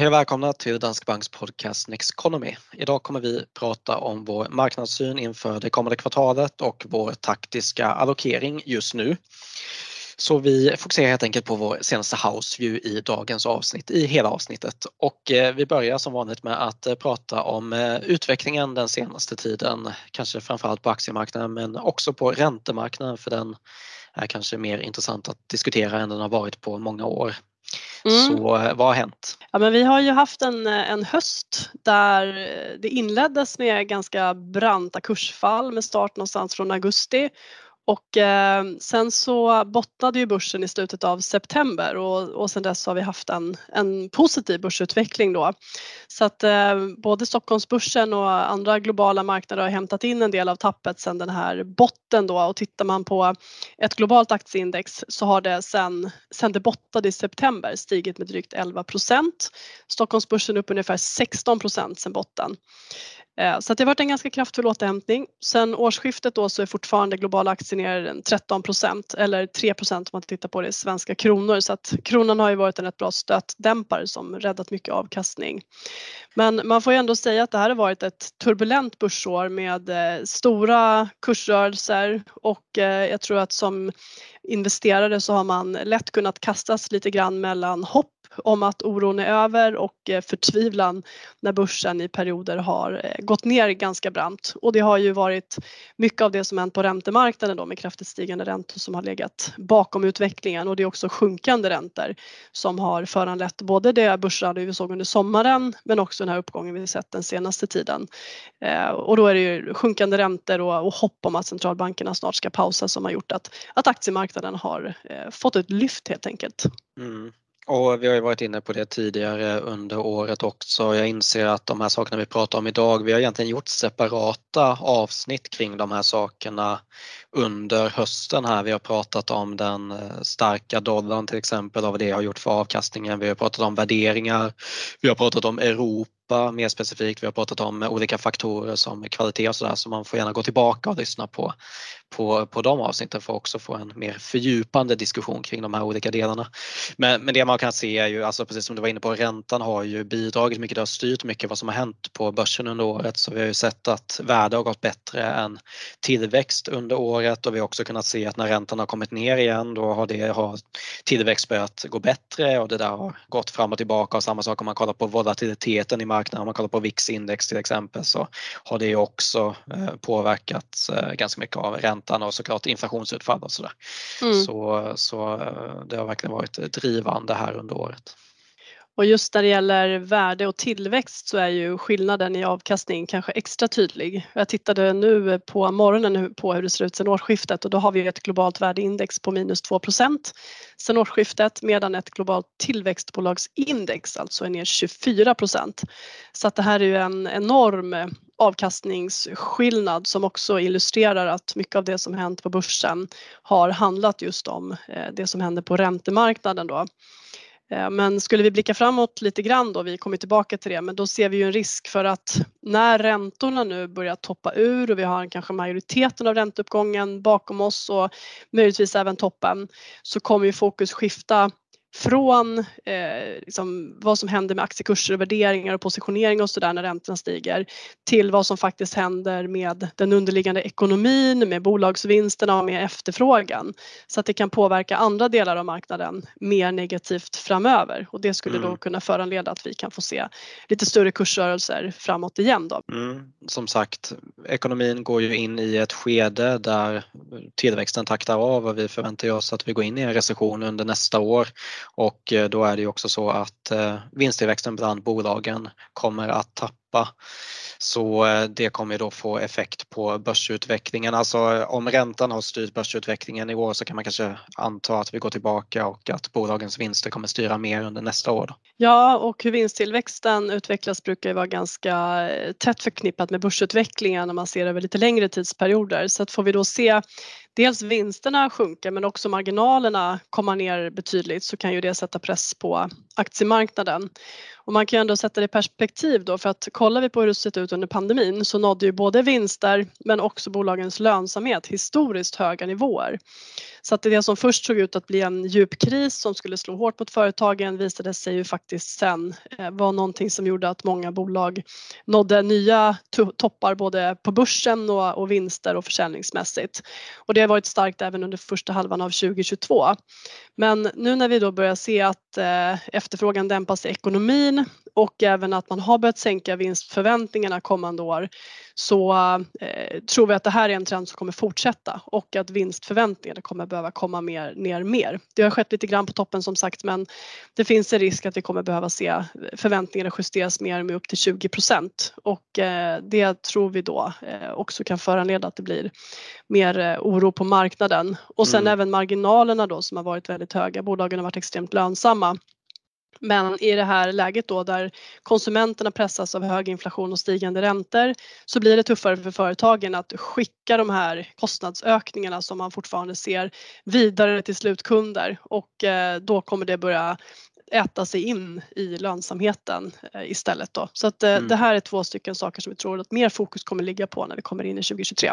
Hej och välkomna till Danske Banks podcast Next Economy. Idag kommer vi prata om vår marknadssyn inför det kommande kvartalet och vår taktiska allokering just nu. Så vi fokuserar helt enkelt på vår senaste house view i dagens avsnitt, i hela avsnittet. Och eh, vi börjar som vanligt med att eh, prata om eh, utvecklingen den senaste tiden, kanske framförallt på aktiemarknaden men också på räntemarknaden för den är kanske mer intressant att diskutera än den har varit på många år. Mm. Så vad har hänt? Ja, men vi har ju haft en, en höst där det inleddes med ganska branta kursfall med start någonstans från augusti och eh, sen så bottnade ju börsen i slutet av september och, och sen dess har vi haft en, en positiv börsutveckling då. Så att eh, både Stockholmsbörsen och andra globala marknader har hämtat in en del av tappet sen den här botten då och tittar man på ett globalt aktieindex så har det sen, sen det bottade i september stigit med drygt 11 procent. Stockholmsbörsen upp ungefär 16 procent sen botten. Eh, så det har varit en ganska kraftfull återhämtning. Sen årsskiftet då så är fortfarande globala aktier ner 13 procent eller 3 procent om man tittar på det i svenska kronor så att kronan har ju varit en rätt bra stötdämpare som räddat mycket avkastning. Men man får ju ändå säga att det här har varit ett turbulent börsår med eh, stora kursrörelser och eh, jag tror att som investerare så har man lätt kunnat kastas lite grann mellan hopp om att oron är över och eh, förtvivlan när börsen i perioder har eh, gått ner ganska brant. Och det har ju varit mycket av det som hänt på räntemarknaden då med kraftigt stigande räntor som har legat bakom utvecklingen och det är också sjunkande räntor som har föranlett både det börsrally vi såg under sommaren men också den här uppgången vi sett den senaste tiden. Eh, och då är det ju sjunkande räntor och, och hopp om att centralbankerna snart ska pausa som har gjort att, att aktiemarknaden har fått ett lyft helt enkelt. Mm. Och vi har ju varit inne på det tidigare under året också. Jag inser att de här sakerna vi pratar om idag, vi har egentligen gjort separata avsnitt kring de här sakerna under hösten här. Vi har pratat om den eh, starka dollarn till exempel och vad det har gjort för avkastningen. Vi har pratat om värderingar. Vi har pratat om Europa Europa mer specifikt. Vi har pratat om olika faktorer som kvalitet och sådär så man får gärna gå tillbaka och lyssna på, på, på de avsnitten för att också få en mer fördjupande diskussion kring de här olika delarna. Men, men det man kan se är ju, alltså precis som du var inne på, räntan har ju bidragit mycket, det har styrt mycket vad som har hänt på börsen under året. Så vi har ju sett att värde har gått bättre än tillväxt under året. Och vi har också kunnat se att när räntan har kommit ner igen då har, det, har tillväxt börjat gå bättre. Och det där har gått fram och tillbaka. Och samma sak om man kollar på volatiliteten i marknaden. Om man kollar på VIX-index till exempel så har det också eh, påverkats eh, ganska mycket av räntan och såklart inflationsutfall och sådär. Mm. Så, så eh, det har verkligen varit drivande här under året. Och just när det gäller värde och tillväxt så är ju skillnaden i avkastning kanske extra tydlig. Jag tittade nu på morgonen på hur det ser ut sedan årsskiftet och då har vi ett globalt värdeindex på minus 2% sedan årsskiftet medan ett globalt tillväxtbolagsindex alltså är ner 24% Så att det här är ju en enorm avkastningsskillnad som också illustrerar att mycket av det som hänt på börsen har handlat just om eh, det som händer på räntemarknaden då. Eh, men skulle vi blicka framåt lite grann då, vi kommer tillbaka till det, men då ser vi ju en risk för att när räntorna nu börjar toppa ur och vi har kanske majoriteten av ränteuppgången bakom oss och möjligtvis även toppen så kommer ju fokus skifta från eh, liksom vad som händer med aktiekurser, värderingar och positionering och sådär när räntorna stiger till vad som faktiskt händer med den underliggande ekonomin, med bolagsvinsterna och med efterfrågan. Så att det kan påverka andra delar av marknaden mer negativt framöver och det skulle mm. då kunna föranleda att vi kan få se lite större kursrörelser framåt igen. Då. Mm. Som sagt, ekonomin går ju in i ett skede där tillväxten taktar av och vi förväntar oss att vi går in i en recession under nästa år och eh, då är det ju också så att eh, vinsttillväxten bland bolagen kommer att tappa så eh, det kommer då få effekt på börsutvecklingen. Alltså om räntan har styrt börsutvecklingen i år så kan man kanske anta att vi går tillbaka och att bolagens vinster kommer styra mer under nästa år. Då. Ja, och hur vinsttillväxten utvecklas brukar ju vara ganska tätt förknippat med börsutvecklingen när man ser över lite längre tidsperioder. Så att får vi då se dels vinsterna sjunker men också marginalerna komma ner betydligt så kan ju det sätta press på aktiemarknaden. Och man kan ju ändå sätta det i perspektiv då för att kollar vi på hur det sett ut under pandemin så nådde ju både vinster men också bolagens lönsamhet historiskt höga nivåer. Så att det som först såg ut att bli en djup kris som skulle slå hårt mot företagen visade sig ju faktiskt sen eh, vara någonting som gjorde att många bolag nådde nya toppar både på börsen och, och vinster och försäljningsmässigt. Och det har varit starkt även under första halvan av 2022. Men nu när vi då börjar se att eh, efterfrågan dämpas i ekonomin och även att man har börjat sänka vinstförväntningarna kommande år så eh, tror vi att det här är en trend som kommer fortsätta och att vinstförväntningarna kommer behöva komma mer, ner mer. Det har skett lite grann på toppen som sagt men det finns en risk att vi kommer behöva se förväntningarna justeras mer med upp till 20 procent och eh, det tror vi då eh, också kan föranleda att det blir mer eh, oro på marknaden och sen mm. även marginalerna då som har varit väldigt höga. Bolagen har varit extremt lönsamma men i det här läget då där konsumenterna pressas av hög inflation och stigande räntor så blir det tuffare för företagen att skicka de här kostnadsökningarna som man fortfarande ser vidare till slutkunder och eh, då kommer det börja äta sig in i lönsamheten eh, istället då. Så att eh, mm. det här är två stycken saker som vi tror att mer fokus kommer ligga på när vi kommer in i 2023.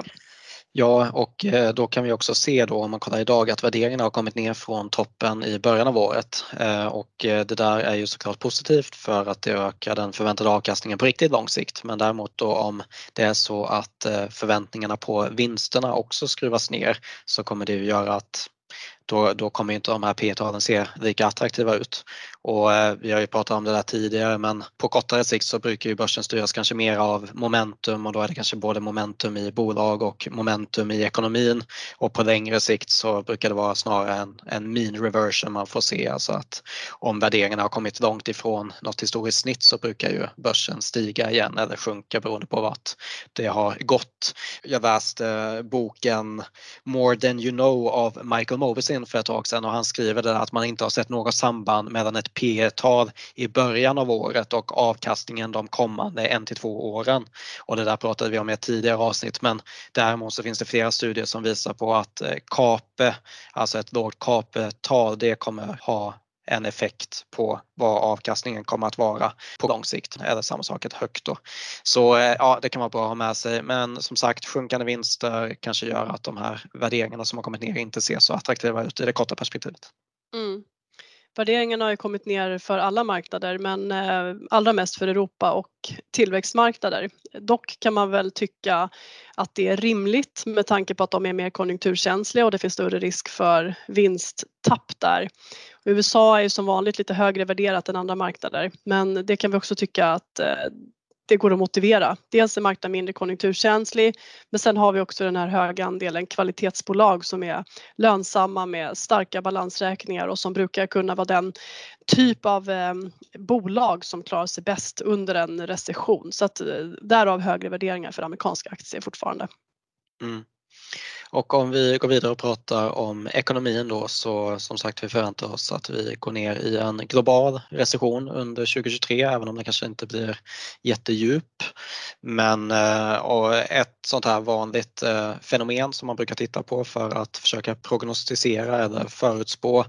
Ja, och eh, då kan vi också se då om man kollar idag att värderingarna har kommit ner från toppen i början av året eh, och eh, det där är ju såklart positivt för att det ökar den förväntade avkastningen på riktigt lång sikt. Men däremot då om det är så att förväntningarna på vinsterna också skruvas ner så kommer det ju göra att då, då kommer inte de här P-talen se lika attraktiva ut. Och eh, vi har ju pratat om det där tidigare men på kortare sikt så brukar ju börsen styras kanske mer av momentum och då är det kanske både momentum i bolag och momentum i ekonomin. Och på längre sikt så brukar det vara snarare en, en mean reversion man får se, alltså att om värderingarna har kommit långt ifrån något historiskt snitt så brukar ju börsen stiga igen eller sjunka beroende på vart det har gått. Jag läste boken More than you know av Michael Movisin för ett tag sedan och han skriver där att man inte har sett något samband mellan ett P tal i början av året och avkastningen de kommande en till två åren. Och det där pratade vi om i ett tidigare avsnitt men däremot så finns det flera studier som visar på att eh, KAPE, alltså ett lågt KAPE-tal, det kommer ha en effekt på vad avkastningen kommer att vara på lång sikt. Eller samma sak ett högt då. Så eh, ja, det kan vara bra att ha med sig. Men som sagt, sjunkande vinster kanske gör att de här värderingarna som har kommit ner inte ser så attraktiva ut i det korta perspektivet. Mm. Värderingarna har ju kommit ner för alla marknader men eh, allra mest för Europa och tillväxtmarknader. Dock kan man väl tycka att det är rimligt med tanke på att de är mer konjunkturkänsliga och det finns större risk för vinsttapp där. USA är ju som vanligt lite högre värderat än andra marknader men det kan vi också tycka att eh, det går att motivera. Dels är marknaden mindre konjunkturkänslig men sen har vi också den här höga andelen kvalitetsbolag som är lönsamma med starka balansräkningar och som brukar kunna vara den typ av eh, bolag som klarar sig bäst under en recession. Så att eh, därav högre värderingar för amerikanska aktier fortfarande. Mm. Och om vi går vidare och pratar om ekonomin då så som sagt vi förväntar oss att vi går ner i en global recession under 2023 även om den kanske inte blir jättedjup. Men eh, och ett sånt här vanligt eh, fenomen som man brukar titta på för att försöka prognostisera eller förutspå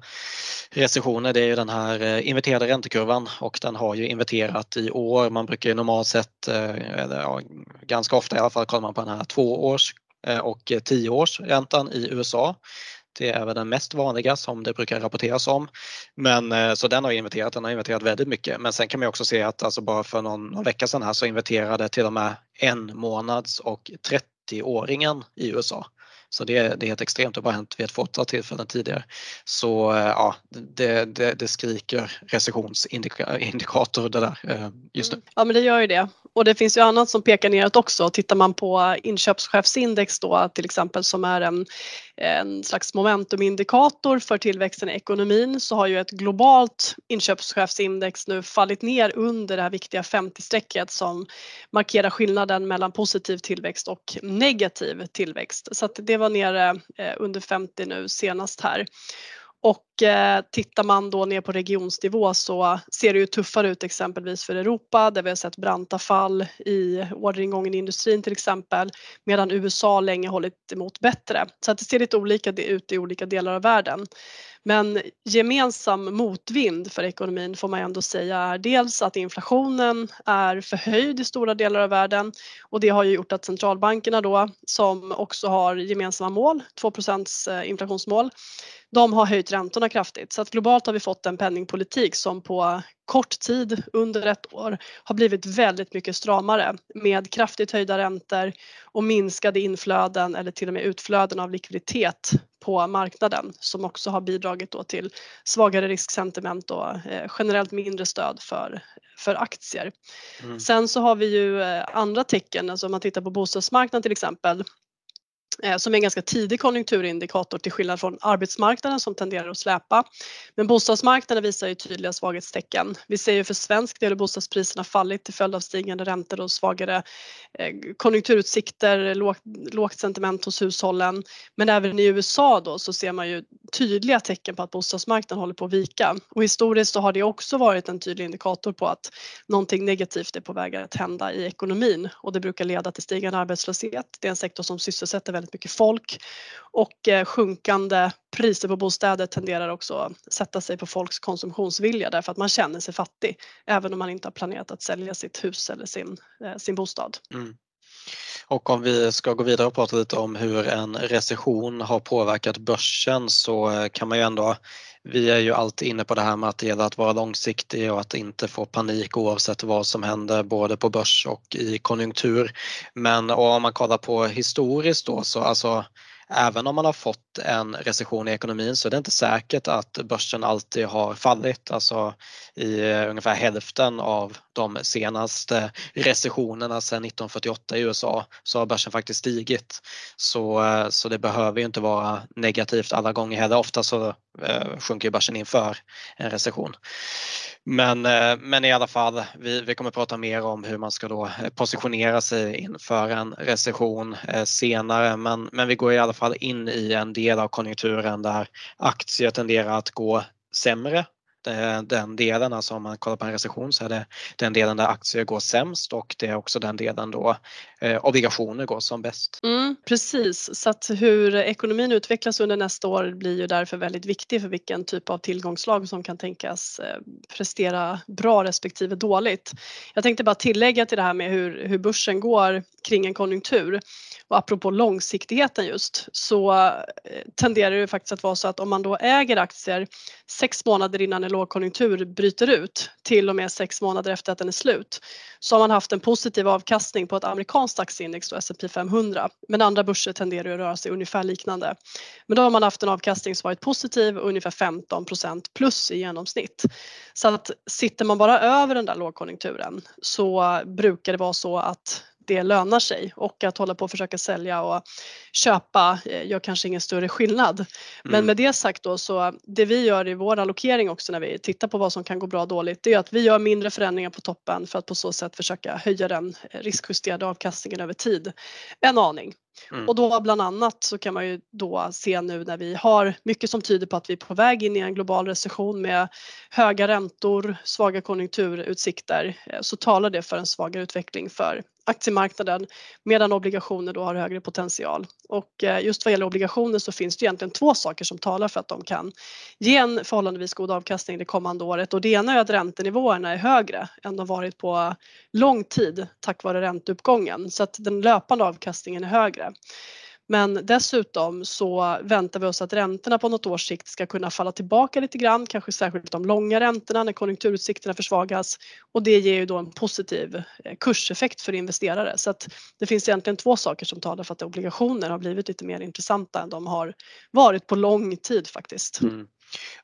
recessioner det är ju den här eh, inverterade räntekurvan och den har ju inverterat i år. Man brukar ju normalt sett, eller ja, ganska ofta i alla fall, kollar man på den här tvåårs Eh, och 10-årsräntan i USA. Det är väl den mest vanliga som det brukar rapporteras om. Men eh, så den har inventerat den har inventerat väldigt mycket. Men sen kan man också se att alltså bara för någon, någon vecka sedan här så inverterade till och med en månads och 30-åringen i USA. Så det, det är helt extremt, det har bara hänt vid ett fåtal tillfällen tidigare. Så eh, ja, det, det, det skriker recessionsindikator det där eh, just nu. Mm. Ja men det gör ju det och det finns ju annat som pekar neråt också. Tittar man på inköpschefsindex då till exempel som är en, en slags momentumindikator för tillväxten i ekonomin så har ju ett globalt inköpschefsindex nu fallit ner under det här viktiga 50-strecket som markerar skillnaden mellan positiv tillväxt och negativ tillväxt. Så att det var nere eh, under 50 nu senast här. Och Eh, tittar man då ner på regionsnivå så ser det ju tuffare ut exempelvis för Europa där vi har sett branta fall i orderingången i industrin till exempel medan USA länge hållit emot bättre. Så att det ser lite olika ut i olika delar av världen. Men gemensam motvind för ekonomin får man ändå säga är dels att inflationen är förhöjd i stora delar av världen och det har ju gjort att centralbankerna då som också har gemensamma mål, 2 eh, inflationsmål, de har höjt räntorna kraftigt så att globalt har vi fått en penningpolitik som på kort tid under ett år har blivit väldigt mycket stramare med kraftigt höjda räntor och minskade inflöden eller till och med utflöden av likviditet på marknaden som också har bidragit då till svagare risksentiment och eh, generellt mindre stöd för, för aktier. Mm. Sen så har vi ju eh, andra tecken, alltså om man tittar på bostadsmarknaden till exempel Eh, som är en ganska tidig konjunkturindikator till skillnad från arbetsmarknaden som tenderar att släpa. Men bostadsmarknaden visar ju tydliga svaghetstecken. Vi ser ju för svensk del hur bostadspriserna fallit till följd av stigande räntor och svagare eh, konjunkturutsikter, lågt, lågt sentiment hos hushållen. Men även i USA då så ser man ju tydliga tecken på att bostadsmarknaden håller på att vika och historiskt så har det också varit en tydlig indikator på att någonting negativt är på väg att hända i ekonomin och det brukar leda till stigande arbetslöshet. Det är en sektor som sysselsätter väldigt mycket folk och eh, sjunkande priser på bostäder tenderar också att sätta sig på folks konsumtionsvilja därför att man känner sig fattig även om man inte har planerat att sälja sitt hus eller sin, eh, sin bostad. Mm. Och om vi ska gå vidare och prata lite om hur en recession har påverkat börsen så eh, kan man ju ändå, vi är ju alltid inne på det här med att det gäller att vara långsiktig och att inte få panik oavsett vad som händer både på börs och i konjunktur. Men om man kollar på historiskt då så alltså även om man har fått en recession i ekonomin så är det inte säkert att börsen alltid har fallit. Alltså i eh, ungefär hälften av de senaste recessionerna sedan 1948 i USA så har börsen faktiskt stigit. Så, eh, så det behöver ju inte vara negativt alla gånger heller. Ofta så eh, sjunker börsen inför en recession. Men, eh, men i alla fall, vi, vi kommer prata mer om hur man ska då eh, positionera sig inför en recession eh, senare. Men, men vi går i alla fall in i en del av konjunkturen där aktier tenderar att gå sämre Eh, den delen, alltså om man kollar på en recession så är det den delen där aktier går sämst och det är också den delen då eh, obligationer går som bäst. Mm, precis, så att hur ekonomin utvecklas under nästa år blir ju därför väldigt viktig för vilken typ av tillgångslag som kan tänkas eh, prestera bra respektive dåligt. Jag tänkte bara tillägga till det här med hur, hur börsen går kring en konjunktur och apropå långsiktigheten just så eh, tenderar det faktiskt att vara så att om man då äger aktier sex månader innan en lågkonjunktur bryter ut till och med sex månader efter att den är slut så har man haft en positiv avkastning på ett amerikanskt aktieindex, då S&P 500. Men andra börser tenderar att röra sig ungefär liknande. Men då har man haft en avkastning som varit positiv, ungefär 15% plus i genomsnitt. Så att sitter man bara över den där lågkonjunkturen så brukar det vara så att det lönar sig och att hålla på och försöka sälja och köpa eh, gör kanske ingen större skillnad. Men mm. med det sagt då så det vi gör i vår allokering också när vi tittar på vad som kan gå bra och dåligt det är att vi gör mindre förändringar på toppen för att på så sätt försöka höja den riskjusterade avkastningen över tid en aning. Mm. Och då bland annat så kan man ju då se nu när vi har mycket som tyder på att vi är på väg in i en global recession med höga räntor, svaga konjunkturutsikter eh, så talar det för en svagare utveckling för aktiemarknaden medan obligationer då har högre potential. Och eh, just vad gäller obligationer så finns det egentligen två saker som talar för att de kan ge en förhållandevis god avkastning det kommande året och det ena är att räntenivåerna är högre än de varit på lång tid tack vare ränteuppgången så att den löpande avkastningen är högre. Men dessutom så väntar vi oss att räntorna på något års sikt ska kunna falla tillbaka lite grann, kanske särskilt de långa räntorna när konjunkturutsikterna försvagas och det ger ju då en positiv eh, kurseffekt för investerare. Så att det finns egentligen två saker som talar för att obligationer har blivit lite mer intressanta än de har varit på lång tid faktiskt. Mm.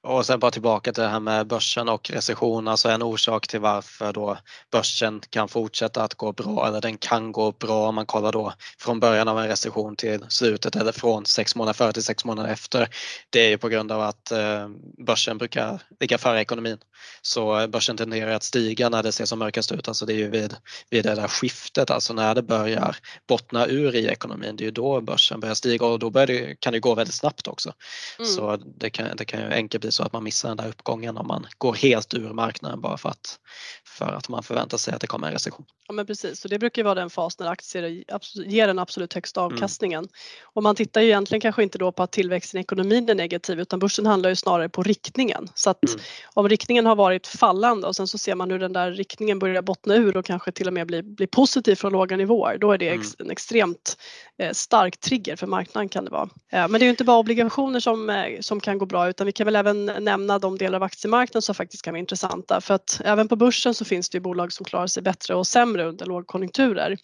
Och sen bara tillbaka till det här med börsen och recession, alltså en orsak till varför då börsen kan fortsätta att gå bra eller den kan gå bra om man kollar då från början av en recession till slutet eller från sex månader före till sex månader efter. Det är ju på grund av att eh, börsen brukar ligga före ekonomin. Så börsen tenderar att stiga när det ser som mörkast ut, alltså det är ju vid, vid det där skiftet, alltså när det börjar bottna ur i ekonomin, det är ju då börsen börjar stiga och då det, kan det gå väldigt snabbt också. Mm. Så det kan, det kan ju enkelt bli så att man missar den där uppgången om man går helt ur marknaden bara för att, för att man förväntar sig att det kommer en recession. Ja men precis och det brukar vara den fas när aktier ger den absolut högsta mm. avkastningen. Mm. Och man tittar ju egentligen kanske inte då på att tillväxten i ekonomin är negativ utan börsen handlar ju snarare på riktningen. Så att mm. om riktningen har varit fallande och sen så ser man hur den där riktningen börjar bottna ur och kanske till och med bli, bli positiv från låga nivåer då är det mm. en extremt Eh, stark trigger för marknaden kan det vara. Eh, men det är ju inte bara obligationer som, eh, som kan gå bra utan vi kan väl även nämna de delar av aktiemarknaden som faktiskt kan vara intressanta för att även på börsen så finns det ju bolag som klarar sig bättre och sämre under lågkonjunkturer.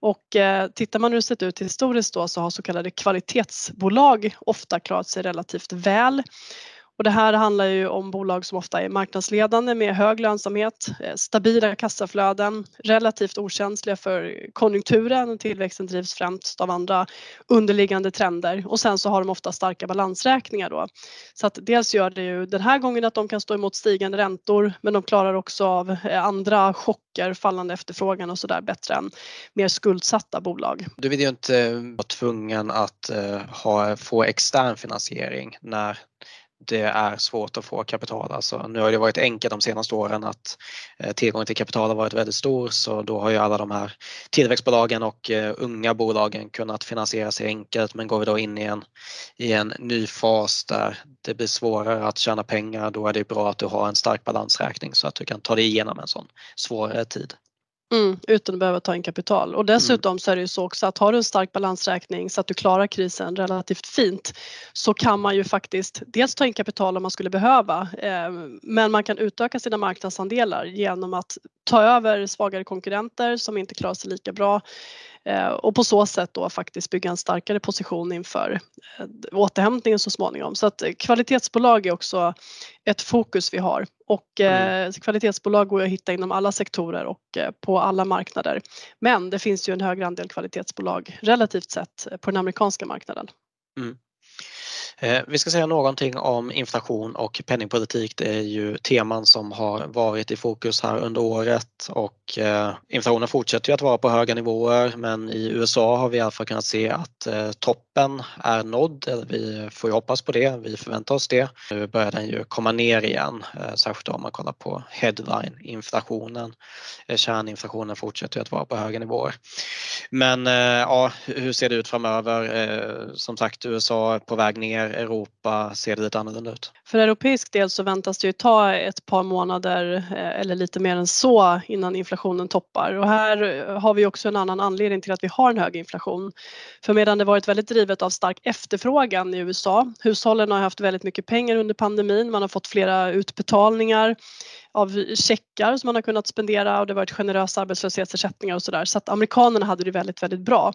Och eh, tittar man hur det sett ut historiskt då så har så kallade kvalitetsbolag ofta klarat sig relativt väl. Och det här handlar ju om bolag som ofta är marknadsledande med hög lönsamhet, eh, stabila kassaflöden, relativt okänsliga för konjunkturen och tillväxten drivs främst av andra underliggande trender och sen så har de ofta starka balansräkningar då. Så att dels gör det ju den här gången att de kan stå emot stigande räntor men de klarar också av eh, andra chocker, fallande efterfrågan och sådär bättre än mer skuldsatta bolag. Du vill ju inte eh, vara tvungen att ha, få extern finansiering när det är svårt att få kapital. Alltså, nu har det varit enkelt de senaste åren att eh, tillgången till kapital har varit väldigt stor så då har ju alla de här tillväxtbolagen och eh, unga bolagen kunnat finansiera sig enkelt men går vi då in i en, i en ny fas där det blir svårare att tjäna pengar då är det bra att du har en stark balansräkning så att du kan ta dig igenom en sån svårare tid. Mm, utan att behöva ta in kapital. Och dessutom mm. så är det ju så också att har du en stark balansräkning så att du klarar krisen relativt fint så kan man ju faktiskt dels ta in kapital om man skulle behöva eh, men man kan utöka sina marknadsandelar genom att ta över svagare konkurrenter som inte klarar sig lika bra Eh, och på så sätt då faktiskt bygga en starkare position inför eh, återhämtningen så småningom. Så att kvalitetsbolag är också ett fokus vi har och mm. kvalitetsbolag går att hitta inom alla sektorer och på alla marknader. Men det finns ju en högre andel kvalitetsbolag relativt sett på den amerikanska marknaden. Mm. Eh, vi ska säga någonting om inflation och penningpolitik. Det är ju teman som har varit i fokus här under året och eh, inflationen fortsätter ju att vara på höga nivåer men i USA har vi i alla fall kunnat se att eh, toppen är nådd. Vi får ju hoppas på det, vi förväntar oss det. Nu börjar den ju komma ner igen, särskilt om man kollar på headline-inflationen. Kärninflationen fortsätter ju att vara på höga nivåer. Men ja, hur ser det ut framöver? Som sagt, USA är på väg ner mer Europa ser det lite annorlunda ut? För europeisk del så väntas det ju ta ett par månader eh, eller lite mer än så innan inflationen toppar och här eh, har vi också en annan anledning till att vi har en hög inflation. För medan det varit väldigt drivet av stark efterfrågan i USA, hushållen har haft väldigt mycket pengar under pandemin, man har fått flera utbetalningar av checkar som man har kunnat spendera och det har varit generösa arbetslöshetsersättningar och sådär. Så att amerikanerna hade det väldigt, väldigt bra.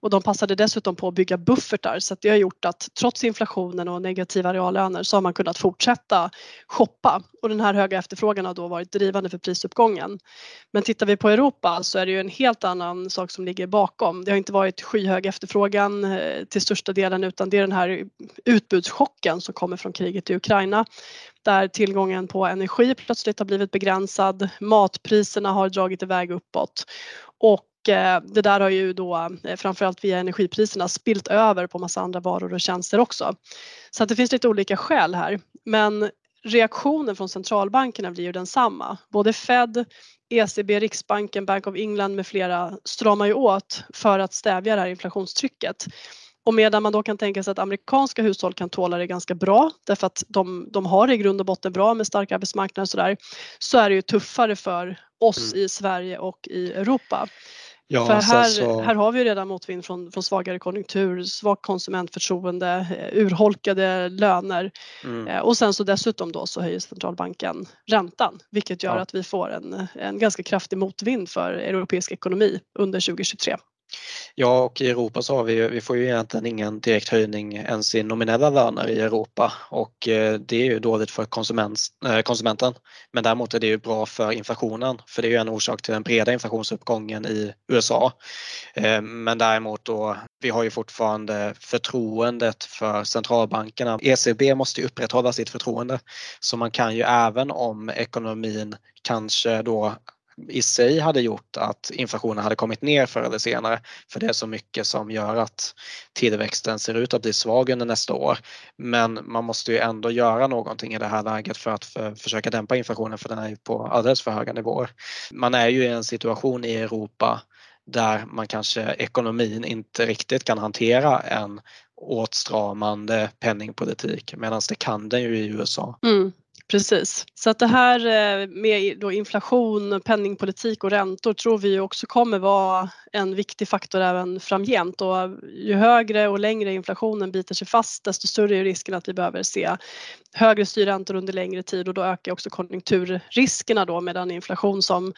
Och de passade dessutom på att bygga buffertar så att det har gjort att trots inflationen och negativa reallöner så har man kunnat fortsätta shoppa och den här höga efterfrågan har då varit drivande för prisuppgången. Men tittar vi på Europa så är det ju en helt annan sak som ligger bakom. Det har inte varit skyhög efterfrågan eh, till största delen utan det är den här utbudschocken som kommer från kriget i Ukraina där tillgången på energi plötsligt har blivit begränsad. Matpriserna har dragit iväg uppåt och det där har ju då eh, framförallt via energipriserna spilt över på massa andra varor och tjänster också. Så att det finns lite olika skäl här. Men reaktionen från centralbankerna blir ju densamma. Både Fed, ECB, Riksbanken, Bank of England med flera stramar ju åt för att stävja det här inflationstrycket. Och medan man då kan tänka sig att amerikanska hushåll kan tåla det ganska bra därför att de, de har det i grund och botten bra med stark arbetsmarknad och sådär så är det ju tuffare för oss mm. i Sverige och i Europa. Ja, för här, så... här har vi redan motvind från, från svagare konjunktur, svagt konsumentförtroende, eh, urholkade löner mm. Eh, och sen så dessutom då så höjer centralbanken räntan vilket gör ja. att vi får en, en ganska kraftig motvind för europeisk ekonomi under 2023. Ja, och i Europa så har vi, vi får ju egentligen ingen direkt höjning ens i nominella löner i Europa och eh, det är ju dåligt för konsument, eh, konsumenten. Men däremot är det ju bra för inflationen för det är ju en orsak till den breda inflationsuppgången i USA. Eh, men däremot då, vi har ju fortfarande förtroendet för centralbankerna. ECB måste ju upprätthålla sitt förtroende så man kan ju även om ekonomin kanske då i sig hade gjort att inflationen hade kommit ner förr eller senare. För det är så mycket som gör att tillväxten ser ut att bli svag under nästa år. Men man måste ju ändå göra någonting i det här läget för att för, försöka dämpa inflationen för den är ju på alldeles för höga nivåer. Man är ju i en situation i Europa där man kanske ekonomin inte riktigt kan hantera en åtstramande penningpolitik medan det kan den ju i USA. Mm. Precis, så att det här eh, med då inflation, penningpolitik och räntor tror vi också kommer vara en viktig faktor även framgent. Och ju högre och längre inflationen biter sig fast desto större är risken att vi behöver se högre styrräntor under längre tid. Och då ökar också konjunkturriskerna då med den inflation som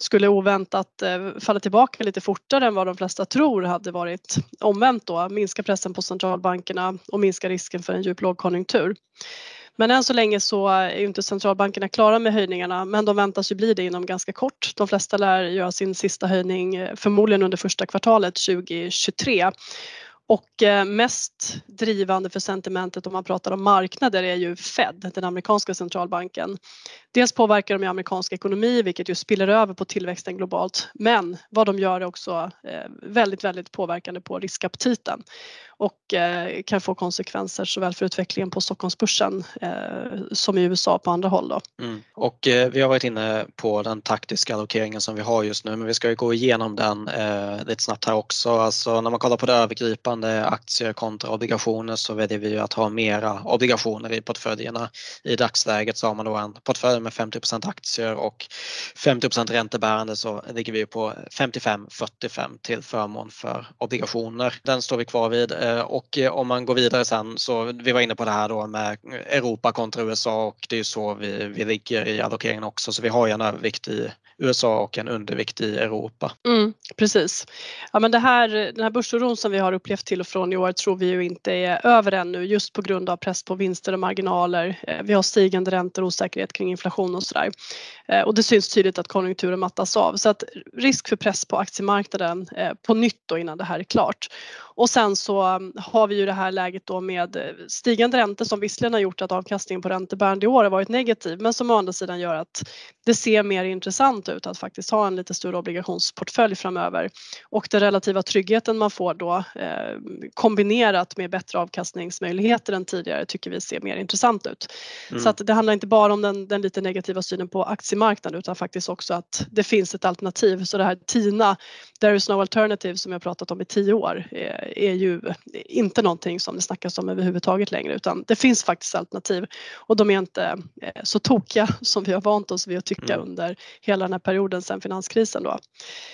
skulle oväntat eh, falla tillbaka lite fortare än vad de flesta tror hade varit omvänt då, minska pressen på centralbankerna och minska risken för en djup lågkonjunktur. Men än så länge så är ju inte centralbankerna klara med höjningarna men de väntas ju bli det inom ganska kort. De flesta lär göra sin sista höjning eh, förmodligen under första kvartalet 2023 och eh, mest drivande för sentimentet om man pratar om marknader är ju Fed, den amerikanska centralbanken. Dels påverkar de amerikansk ekonomi vilket ju spiller över på tillväxten globalt men vad de gör är också eh, väldigt, väldigt påverkande på riskaptiten och eh, kan få konsekvenser såväl för utvecklingen på Stockholmsbörsen eh, som i USA på andra håll. Då. Mm. Och eh, vi har varit inne på den taktiska allokeringen som vi har just nu men vi ska ju gå igenom den lite snabbt här också. Alltså när man kollar på det övergripande aktier kontra obligationer så väljer vi ju att ha mera obligationer i portföljerna. I dagsläget så har man då en portfölj med 50% aktier och 50% räntebärande så ligger vi på 55-45 till förmån för obligationer. Den står vi kvar vid Eh, och eh, om man går vidare sen så vi var inne på det här då med Europa kontra USA och det är så vi, vi ligger i allokeringen också så vi har ju en övervikt i USA och en undervikt i Europa. Mm, precis. Ja, men det här, den här börsoron som vi har upplevt till och från i år tror vi ju inte är över ännu just på grund av press på vinster och marginaler. Eh, vi har stigande räntor och osäkerhet kring inflation och sådär. Och det syns tydligt att konjunkturen mattas av så att risk för press på aktiemarknaden på nytt då innan det här är klart. Och sen så har vi ju det här läget då med eh, stigande räntor som visserligen har gjort att avkastningen på räntebärande i år har varit negativ men som å andra sidan gör att det ser mer intressant ut att faktiskt ha en lite större obligationsportfölj framöver. Och den relativa tryggheten man får då eh, kombinerat med bättre avkastningsmöjligheter än tidigare tycker vi ser mer intressant ut. Mm. Så att det handlar inte bara om den, den lite negativa synen på aktiemarknaden utan faktiskt också att det finns ett alternativ. Så det här TINA, there is no alternative som jag pratat om i tio år eh, är ju inte någonting som det snackas om överhuvudtaget längre utan det finns faktiskt alternativ och de är inte eh, så tokiga som vi har vant oss vid att tycka mm. under hela den här perioden sedan finanskrisen då.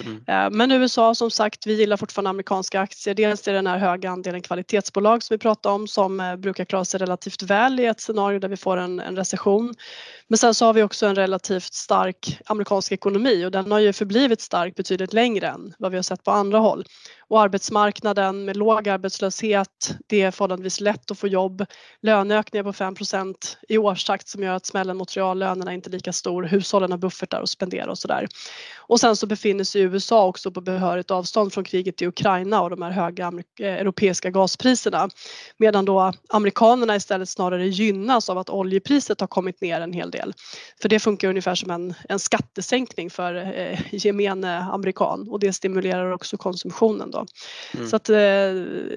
Mm. Eh, men USA som sagt, vi gillar fortfarande amerikanska aktier. Dels är det den här höga andelen kvalitetsbolag som vi pratar om som eh, brukar klara sig relativt väl i ett scenario där vi får en, en recession. Men sen så har vi också en relativt stark amerikansk ekonomi och den har ju förblivit stark betydligt längre än vad vi har sett på andra håll och arbetsmarknaden med låg arbetslöshet, det är förhållandevis lätt att få jobb, löneökningar på 5% i årstakt som gör att smällen mot reallönerna inte är lika stor, hushållen har buffertar att spendera och sådär. Och sen så befinner sig USA också på behörigt avstånd från kriget i Ukraina och de här höga eh, europeiska gaspriserna. Medan då amerikanerna istället snarare gynnas av att oljepriset har kommit ner en hel del. För det funkar ungefär som en, en skattesänkning för eh, gemene amerikan och det stimulerar också konsumtionen då. Mm. Så att eh,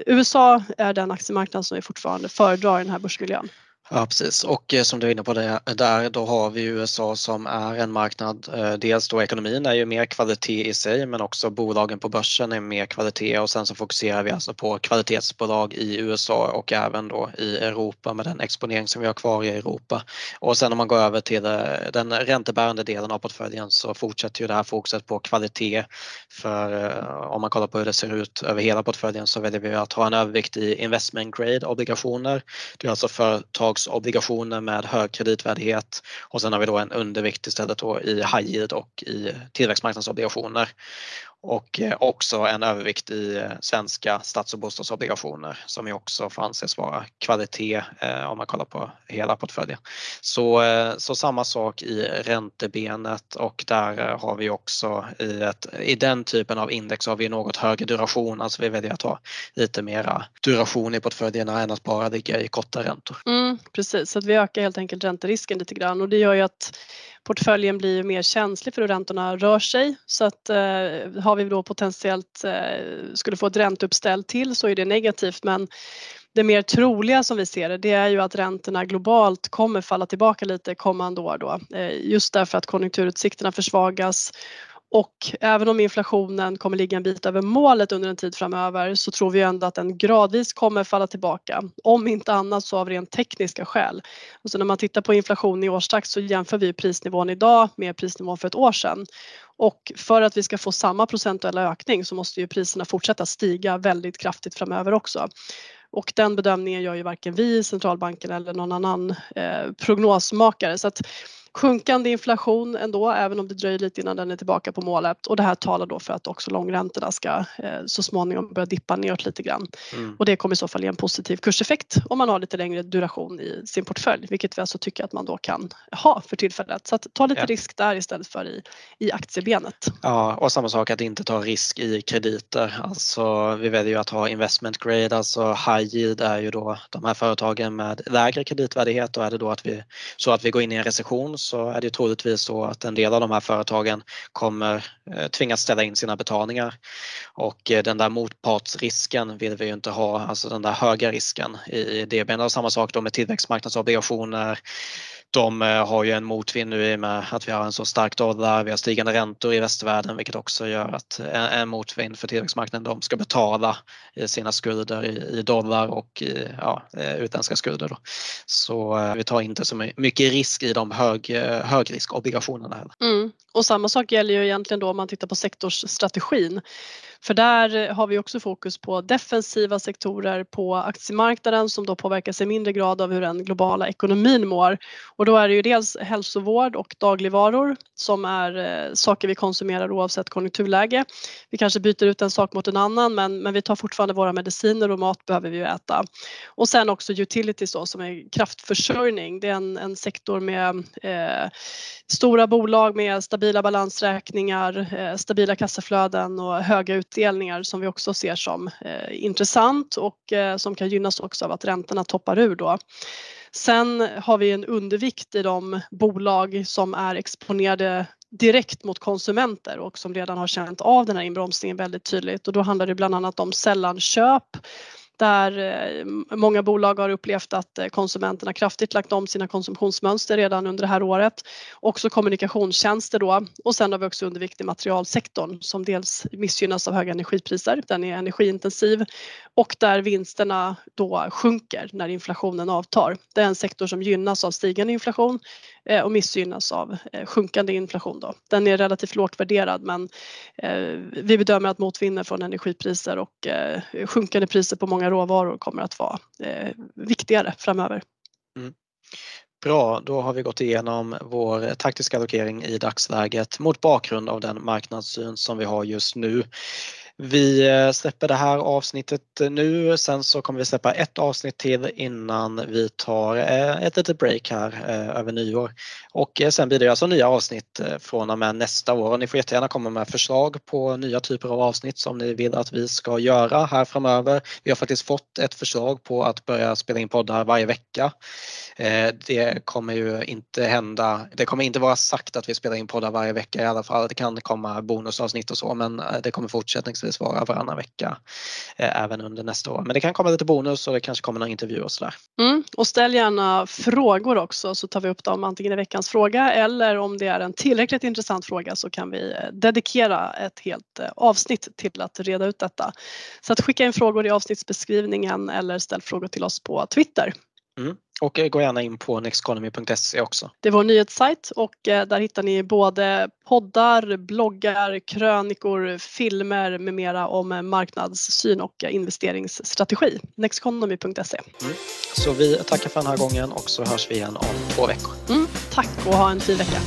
USA är den aktiemarknad som vi fortfarande föredrar i den här börsmiljön. Ja precis och eh, som du är inne på det, där då har vi USA som är en marknad, eh, dels då ekonomin är ju mer kvalitet i sig men också bolagen på börsen är mer kvalitet och sen så fokuserar vi alltså på kvalitetsbolag i USA och även då i Europa med den exponering som vi har kvar i Europa. Och sen om man går över till eh, den räntebärande delen av portföljen så fortsätter ju det här fokuset på kvalitet för om man kollar på hur det ser ut över hela portföljen så väljer vi att ha en övervikt i investment grade obligationer. Det är alltså företag obligationer med hög kreditvärdighet. Och sen har vi då en undervikt istället då i high yield och i tillväxtmarknadsobligationer och eh, också en övervikt i eh, svenska stats och bostadsobligationer som ju också får anses vara kvalitet eh, om man kollar på hela portföljen. Så, så samma sak i räntebenet och där har vi också i, ett, i den typen av index har vi något högre duration, alltså vi väljer att ha lite mera duration i portföljerna än att bara ligga i korta räntor. Mm, precis, så att vi ökar helt enkelt ränterisken lite grann och det gör ju att portföljen blir mer känslig för hur räntorna rör sig. Så att eh, har vi då potentiellt eh, skulle få ett ränteuppställ till så är det negativt men det mer troliga som vi ser det, det är ju att räntorna globalt kommer falla tillbaka lite kommande år då. Eh, just därför att konjunkturutsikterna försvagas och även om inflationen kommer ligga en bit över målet under en tid framöver så tror vi ändå att den gradvis kommer falla tillbaka. Om inte annat så av rent tekniska skäl. Och så när man tittar på inflation i årstakt så jämför vi prisnivån idag med prisnivån för ett år sedan. Och för att vi ska få samma procentuella ökning så måste ju priserna fortsätta stiga väldigt kraftigt framöver också. Och den bedömningen gör ju varken vi, centralbanken eller någon annan eh, prognosmakare. Så att sjunkande inflation ändå, även om det dröjer lite innan den är tillbaka på målet. Och det här talar då för att också långräntorna ska eh, så småningom börja dippa neråt lite grann. Mm. Och det kommer i så fall ge en positiv kurseffekt om man har lite längre duration i sin portfölj, vilket vi alltså tycker att man då kan ha för tillfället. Så att ta lite ja. risk där istället för i, i aktiebenet. Ja, och samma sak att inte ta risk i krediter. Alltså, vi väljer ju att ha investment grade, alltså high yield är ju då de här företagen med lägre kreditvärdighet och är det då att vi så att vi går in i en recession så är det troligtvis så att en del av de här företagen kommer eh, tvingas ställa in sina betalningar. Och eh, den där motpartsrisken vill vi ju inte ha, alltså den där höga risken i DBn. Och samma sak då med tillväxtmarknadsobligationer de eh, har ju en motvind nu i och med att vi har en så stark dollar, vi har stigande räntor i västvärlden vilket också gör att eh, en motvind för tillväxtmarknaden, de ska betala eh, sina skulder i dollar och i ja, utländska skulder. Då. Så vi tar inte så mycket risk i de hög, högriskobligationerna heller. Mm. Och samma sak gäller ju egentligen då om man tittar på sektorsstrategin. För där har vi också fokus på defensiva sektorer på aktiemarknaden som då påverkas i mindre grad av hur den globala ekonomin mår. Och då är det ju dels hälsovård och dagligvaror som är eh, saker vi konsumerar oavsett konjunkturläge. Vi kanske byter ut en sak mot en annan men, men vi tar fortfarande våra mediciner och mat behöver vi ju äta. Och sen också utilities då som är kraftförsörjning. Det är en, en sektor med eh, stora bolag med stabila balansräkningar, eh, stabila kassaflöden och höga utdelningar som vi också ser som eh, intressant och eh, som kan gynnas också av att räntorna toppar ur då. Sen har vi en undervikt i de bolag som är exponerade direkt mot konsumenter och som redan har känt av den här inbromsningen väldigt tydligt och då handlar det bland annat om sällanköp där eh, många bolag har upplevt att eh, konsumenterna kraftigt lagt om sina konsumtionsmönster redan under det här året. Också kommunikationstjänster då och sen har vi också undervikt i materialsektorn som dels missgynnas av höga energipriser, den är energiintensiv och där vinsterna då sjunker när inflationen avtar. Det är en sektor som gynnas av stigande inflation Eh, och missgynnas av eh, sjunkande inflation. Då. Den är relativt lågt värderad men eh, vi bedömer att motvinden från energipriser och sjunkande priser på många råvaror kommer att vara viktigare framöver. Mm. Bra, då har vi gått igenom vår taktiska allokering i dagsläget mot bakgrund av den marknadssyn som vi har just nu. Vi eh, släpper det här avsnittet eh, nu, sen så kommer vi släppa ett avsnitt till innan vi tar eh, ett litet break här över nyår. Och sen blir det alltså nya avsnitt från och med nästa år och ni får jättegärna komma med förslag på nya typer av avsnitt som ni vill att vi ska göra här framöver. Vi har faktiskt fått ett förslag på att börja spela in poddar varje vecka. Det kommer ju inte hända, det kommer inte vara sagt att vi spelar in poddar varje vecka i alla fall. Det kan komma bonusavsnitt och så men det kommer fortsättningsvis förhoppningsvis vara varannan vecka eh, även under nästa år. Men det kan komma lite bonus och det kanske kommer några intervjuer och sådär. Mm, och ställ gärna frågor också så tar vi upp dem antingen i veckans fråga eller om det är en tillräckligt intressant fråga så kan vi eh, dedikera ett helt eh, avsnitt till att reda ut detta. Så att skicka in frågor i avsnittsbeskrivningen eller ställ frågor till oss på Twitter. Mm. Och gå gärna in på nexteconomy.se också. Det är vår nyhetssajt och eh, där hittar ni både poddar, bloggar, krönikor, filmer med mera om marknadssyn och investeringsstrategi. Nexteconomy.se. Mm. Så vi tackar för den här gången och så hörs vi igen om två veckor. Mm, tack och ha en fin vecka.